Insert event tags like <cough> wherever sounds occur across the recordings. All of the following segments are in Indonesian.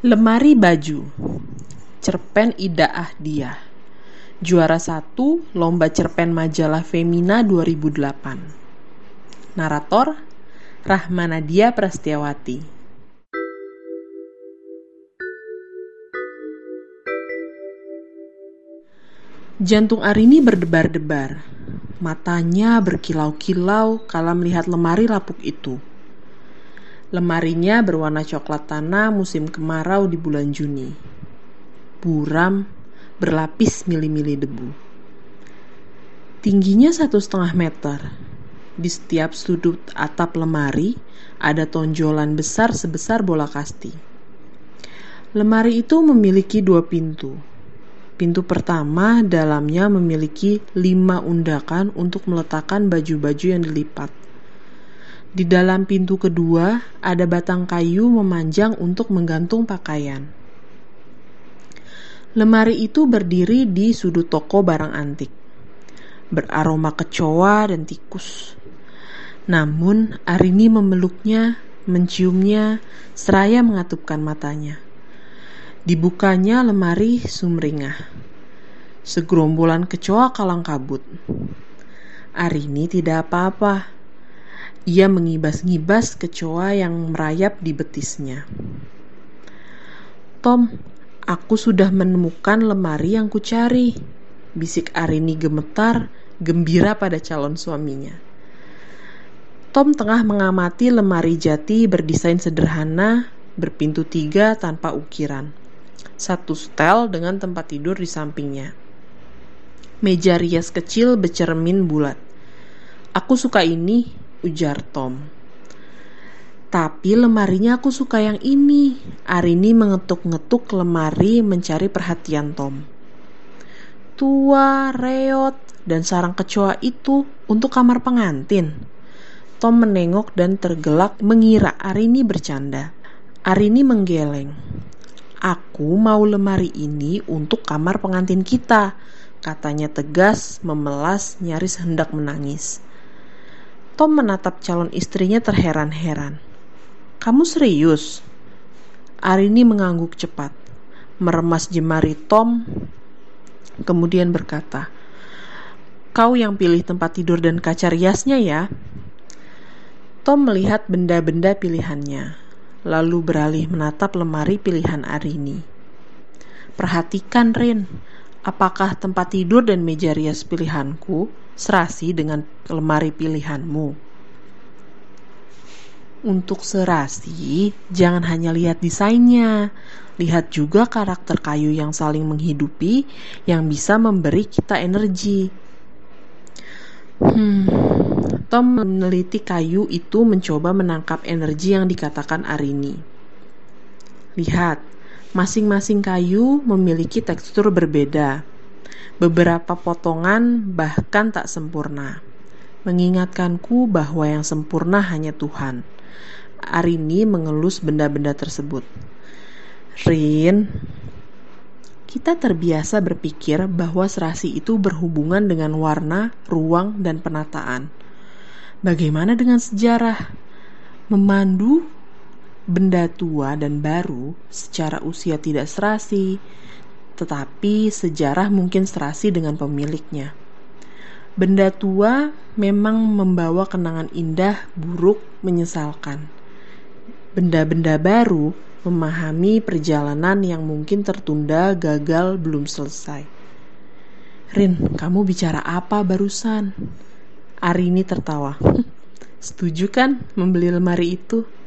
Lemari baju. Cerpen Ida Ahdiah. Juara satu Lomba Cerpen Majalah Femina 2008 Narator Rahmanadia Prastiawati. Jantung Arini berdebar-debar. Matanya berkilau-kilau kala melihat lemari lapuk itu Lemarinya berwarna coklat tanah musim kemarau di bulan Juni. Buram berlapis mili-mili debu. Tingginya satu setengah meter. Di setiap sudut atap lemari ada tonjolan besar sebesar bola kasti. Lemari itu memiliki dua pintu. Pintu pertama dalamnya memiliki lima undakan untuk meletakkan baju-baju yang dilipat. Di dalam pintu kedua ada batang kayu memanjang untuk menggantung pakaian. Lemari itu berdiri di sudut toko barang antik, beraroma kecoa dan tikus. Namun Arini memeluknya, menciumnya, seraya mengatupkan matanya. Dibukanya lemari sumringah. Segerombolan kecoa kalang kabut. Arini tidak apa-apa ia mengibas-ngibas kecoa yang merayap di betisnya. Tom, aku sudah menemukan lemari yang kucari. Bisik Arini gemetar, gembira pada calon suaminya. Tom tengah mengamati lemari jati berdesain sederhana, berpintu tiga tanpa ukiran. Satu setel dengan tempat tidur di sampingnya. Meja rias kecil bercermin bulat. Aku suka ini, ujar Tom. Tapi lemarinya aku suka yang ini. Arini mengetuk-ngetuk lemari mencari perhatian Tom. Tua, reot, dan sarang kecoa itu untuk kamar pengantin. Tom menengok dan tergelak mengira Arini bercanda. Arini menggeleng. Aku mau lemari ini untuk kamar pengantin kita, katanya tegas, memelas, nyaris hendak menangis. Tom menatap calon istrinya terheran-heran. Kamu serius? Arini mengangguk cepat, meremas jemari Tom, kemudian berkata, Kau yang pilih tempat tidur dan kaca riasnya ya? Tom melihat benda-benda pilihannya, lalu beralih menatap lemari pilihan Arini. Perhatikan, Rin, apakah tempat tidur dan meja rias pilihanku serasi dengan lemari pilihanmu. Untuk serasi, jangan hanya lihat desainnya, lihat juga karakter kayu yang saling menghidupi yang bisa memberi kita energi. Hmm, Tom meneliti kayu itu mencoba menangkap energi yang dikatakan Arini. Lihat, masing-masing kayu memiliki tekstur berbeda beberapa potongan bahkan tak sempurna. Mengingatkanku bahwa yang sempurna hanya Tuhan. Arini mengelus benda-benda tersebut. Rin, kita terbiasa berpikir bahwa serasi itu berhubungan dengan warna, ruang, dan penataan. Bagaimana dengan sejarah? Memandu benda tua dan baru secara usia tidak serasi, tetapi sejarah mungkin serasi dengan pemiliknya. Benda tua memang membawa kenangan indah, buruk, menyesalkan. Benda-benda baru memahami perjalanan yang mungkin tertunda, gagal, belum selesai. Rin, kamu bicara apa barusan? Arini tertawa. <laughs> Setuju kan membeli lemari itu?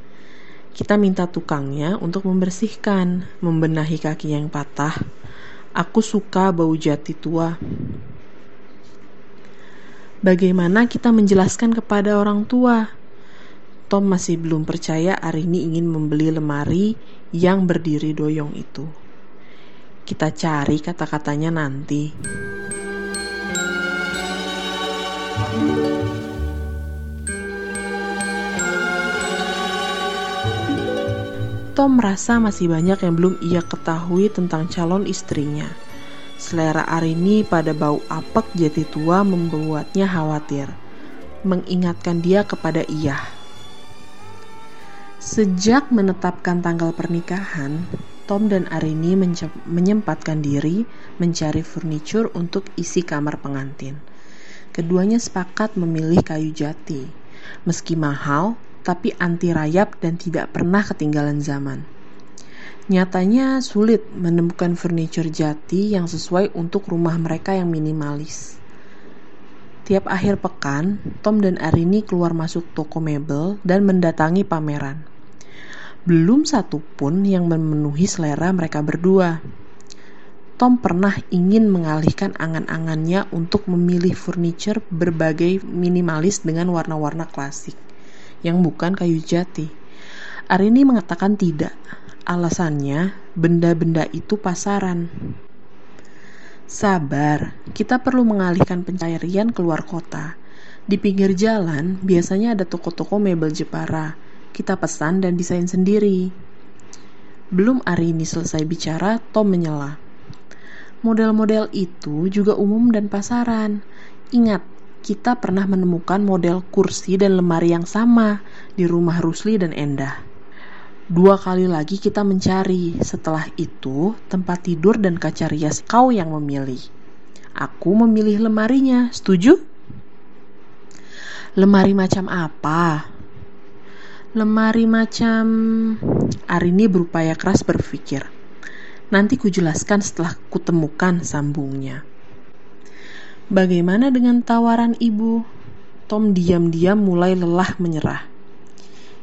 Kita minta tukangnya untuk membersihkan, membenahi kaki yang patah, Aku suka bau jati tua. Bagaimana kita menjelaskan kepada orang tua? Tom masih belum percaya Arini ingin membeli lemari yang berdiri doyong itu. Kita cari kata-katanya nanti. Tom merasa masih banyak yang belum ia ketahui tentang calon istrinya. Selera Arini pada bau apek jati tua membuatnya khawatir, mengingatkan dia kepada ia. Sejak menetapkan tanggal pernikahan, Tom dan Arini menyempatkan diri mencari furniture untuk isi kamar pengantin. Keduanya sepakat memilih kayu jati. Meski mahal, tapi anti rayap dan tidak pernah ketinggalan zaman. Nyatanya sulit menemukan furniture jati yang sesuai untuk rumah mereka yang minimalis. Tiap akhir pekan, Tom dan Arini keluar masuk toko mebel dan mendatangi pameran belum satu pun yang memenuhi selera mereka berdua. Tom pernah ingin mengalihkan angan-angannya untuk memilih furniture berbagai minimalis dengan warna-warna klasik yang bukan kayu jati. Arini mengatakan tidak. Alasannya, benda-benda itu pasaran. Sabar, kita perlu mengalihkan pencarian keluar kota. Di pinggir jalan, biasanya ada toko-toko mebel Jepara kita pesan dan desain sendiri. Belum Arini selesai bicara, Tom menyela. Model-model itu juga umum dan pasaran. Ingat, kita pernah menemukan model kursi dan lemari yang sama di rumah Rusli dan Endah. Dua kali lagi kita mencari. Setelah itu, tempat tidur dan kaca rias kau yang memilih. Aku memilih lemarinya. Setuju? Lemari macam apa? Lemari macam Arini berupaya keras berpikir. Nanti kujelaskan setelah kutemukan sambungnya. Bagaimana dengan tawaran ibu? Tom diam-diam mulai lelah menyerah.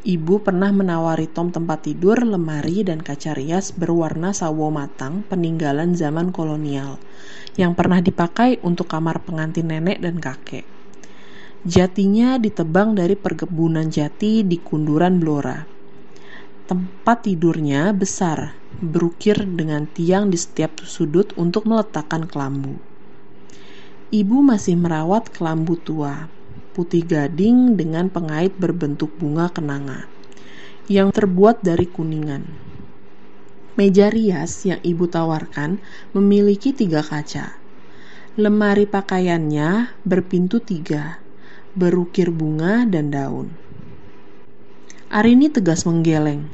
Ibu pernah menawari Tom tempat tidur, lemari, dan kaca rias berwarna sawo matang peninggalan zaman kolonial yang pernah dipakai untuk kamar pengantin nenek dan kakek. Jatinya ditebang dari perkebunan jati di Kunduran Blora. Tempat tidurnya besar, berukir dengan tiang di setiap sudut untuk meletakkan kelambu. Ibu masih merawat kelambu tua, putih gading dengan pengait berbentuk bunga kenanga, yang terbuat dari kuningan. Meja rias yang ibu tawarkan memiliki tiga kaca. Lemari pakaiannya berpintu tiga, berukir bunga dan daun. Arini tegas menggeleng.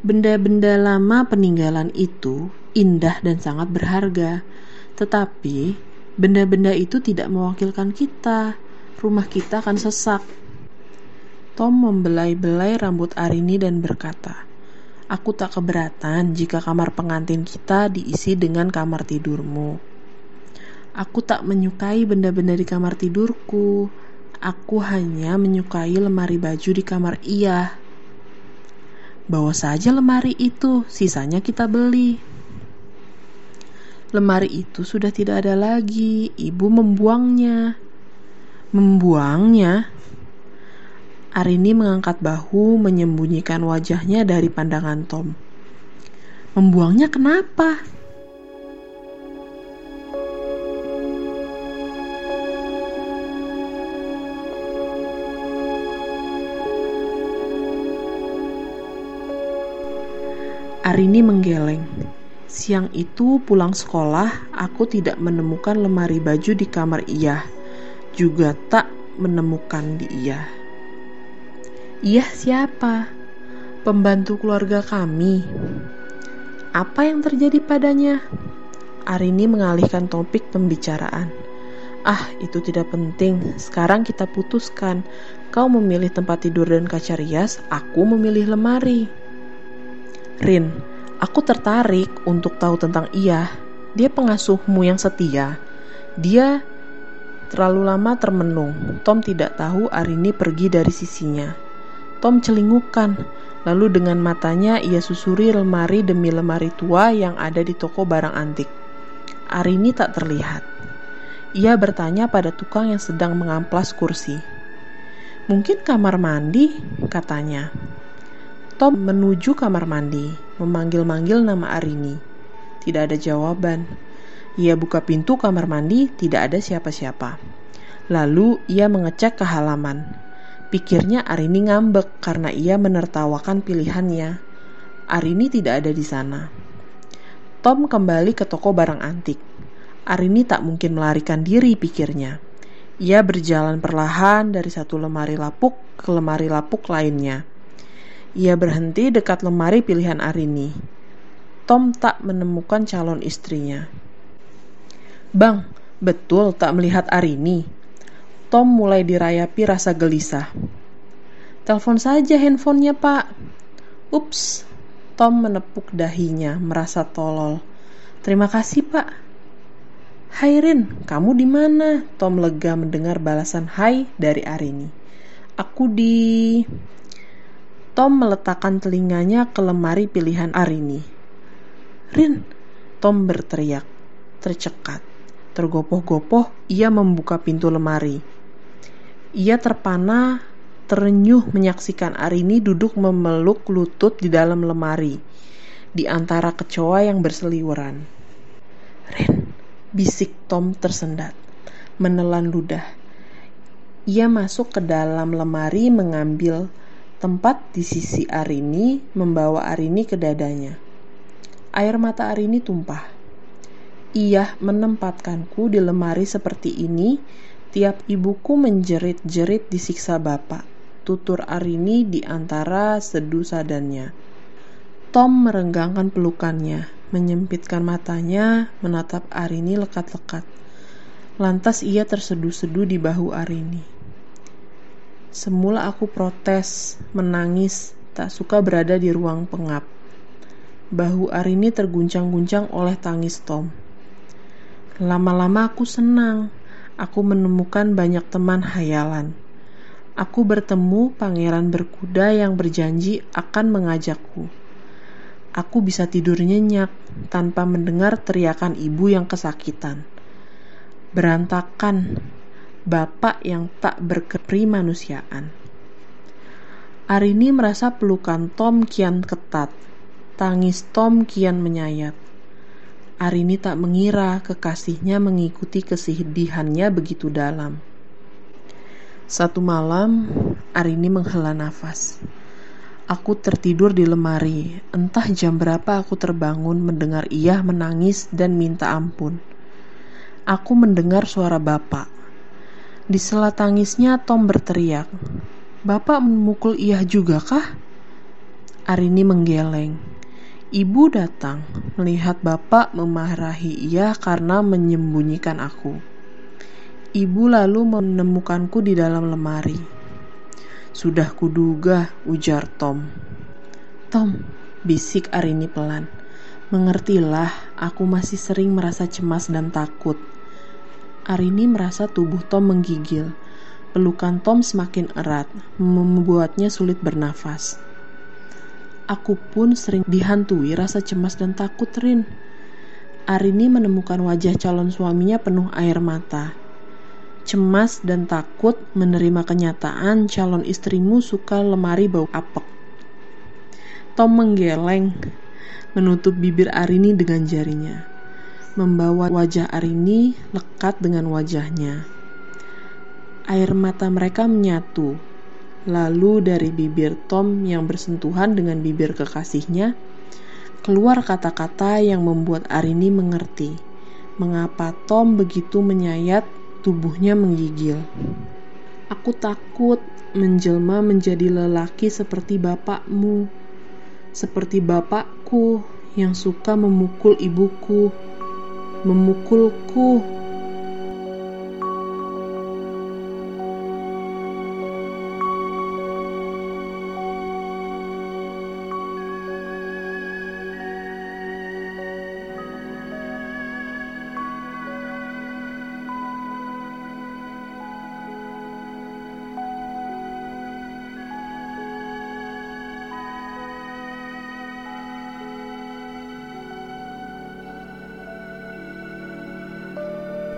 Benda-benda lama peninggalan itu indah dan sangat berharga, tetapi benda-benda itu tidak mewakilkan kita. Rumah kita akan sesak. Tom membelai-belai rambut Arini dan berkata, Aku tak keberatan jika kamar pengantin kita diisi dengan kamar tidurmu. Aku tak menyukai benda-benda di kamar tidurku. Aku hanya menyukai lemari baju di kamar Iya. Bawa saja lemari itu, sisanya kita beli. Lemari itu sudah tidak ada lagi. Ibu membuangnya. Membuangnya? Arini mengangkat bahu, menyembunyikan wajahnya dari pandangan Tom. Membuangnya kenapa? Arini menggeleng. Siang itu pulang sekolah, aku tidak menemukan lemari baju di kamar Iya. Juga tak menemukan di Iya. Iya siapa? Pembantu keluarga kami. Apa yang terjadi padanya? Arini mengalihkan topik pembicaraan. Ah, itu tidak penting. Sekarang kita putuskan. Kau memilih tempat tidur dan kaca rias, aku memilih lemari. Rin, aku tertarik untuk tahu tentang ia. Dia pengasuhmu yang setia. Dia terlalu lama termenung. Tom tidak tahu Arini pergi dari sisinya. Tom celingukan, lalu dengan matanya ia susuri lemari demi lemari tua yang ada di toko barang antik. Arini tak terlihat. Ia bertanya pada tukang yang sedang mengamplas kursi. Mungkin kamar mandi, katanya. Tom menuju kamar mandi, memanggil-manggil nama Arini. Tidak ada jawaban. Ia buka pintu kamar mandi, tidak ada siapa-siapa. Lalu ia mengecek ke halaman. Pikirnya Arini ngambek karena ia menertawakan pilihannya. Arini tidak ada di sana. Tom kembali ke toko barang antik. Arini tak mungkin melarikan diri, pikirnya. Ia berjalan perlahan dari satu lemari lapuk ke lemari lapuk lainnya ia berhenti dekat lemari pilihan Arini. Tom tak menemukan calon istrinya. Bang, betul tak melihat Arini. Tom mulai dirayapi rasa gelisah. Telepon saja handphonenya, Pak. Ups, Tom menepuk dahinya, merasa tolol. Terima kasih, Pak. Hai Rin, kamu di mana? Tom lega mendengar balasan hai dari Arini. Aku di... Tom meletakkan telinganya ke lemari pilihan Arini. Rin, Tom berteriak, tercekat. Tergopoh-gopoh, ia membuka pintu lemari. Ia terpana terenyuh menyaksikan Arini duduk memeluk lutut di dalam lemari, di antara kecoa yang berseliweran. Ren, bisik Tom tersendat, menelan ludah. Ia masuk ke dalam lemari mengambil tempat di sisi Arini, membawa Arini ke dadanya. Air mata Arini tumpah. Ia menempatkanku di lemari seperti ini tiap ibuku menjerit-jerit disiksa bapak tutur Arini di antara sedu sadannya. Tom merenggangkan pelukannya, menyempitkan matanya, menatap Arini lekat-lekat. Lantas ia terseduh-seduh di bahu Arini. Semula aku protes, menangis, tak suka berada di ruang pengap. Bahu Arini terguncang-guncang oleh tangis Tom. Lama-lama aku senang. Aku menemukan banyak teman hayalan aku bertemu pangeran berkuda yang berjanji akan mengajakku. Aku bisa tidur nyenyak tanpa mendengar teriakan ibu yang kesakitan. Berantakan, bapak yang tak berkepri manusiaan. Arini merasa pelukan Tom kian ketat, tangis Tom kian menyayat. Arini tak mengira kekasihnya mengikuti kesedihannya begitu dalam. Satu malam, Arini menghela nafas. Aku tertidur di lemari. Entah jam berapa aku terbangun mendengar ia menangis dan minta ampun. Aku mendengar suara bapak. Di sela tangisnya Tom berteriak. Bapak memukul ia juga kah? Arini menggeleng. Ibu datang melihat bapak memarahi ia karena menyembunyikan aku. Ibu lalu menemukanku di dalam lemari. Sudah kuduga, ujar Tom. Tom, bisik Arini pelan. Mengertilah, aku masih sering merasa cemas dan takut. Arini merasa tubuh Tom menggigil. Pelukan Tom semakin erat, membuatnya sulit bernafas. Aku pun sering dihantui rasa cemas dan takut, Rin. Arini menemukan wajah calon suaminya penuh air mata cemas dan takut menerima kenyataan calon istrimu suka lemari bau apek. Tom menggeleng, menutup bibir Arini dengan jarinya, membawa wajah Arini lekat dengan wajahnya. Air mata mereka menyatu, lalu dari bibir Tom yang bersentuhan dengan bibir kekasihnya, keluar kata-kata yang membuat Arini mengerti mengapa Tom begitu menyayat Tubuhnya menggigil. Aku takut menjelma menjadi lelaki seperti bapakmu, seperti bapakku yang suka memukul ibuku, memukulku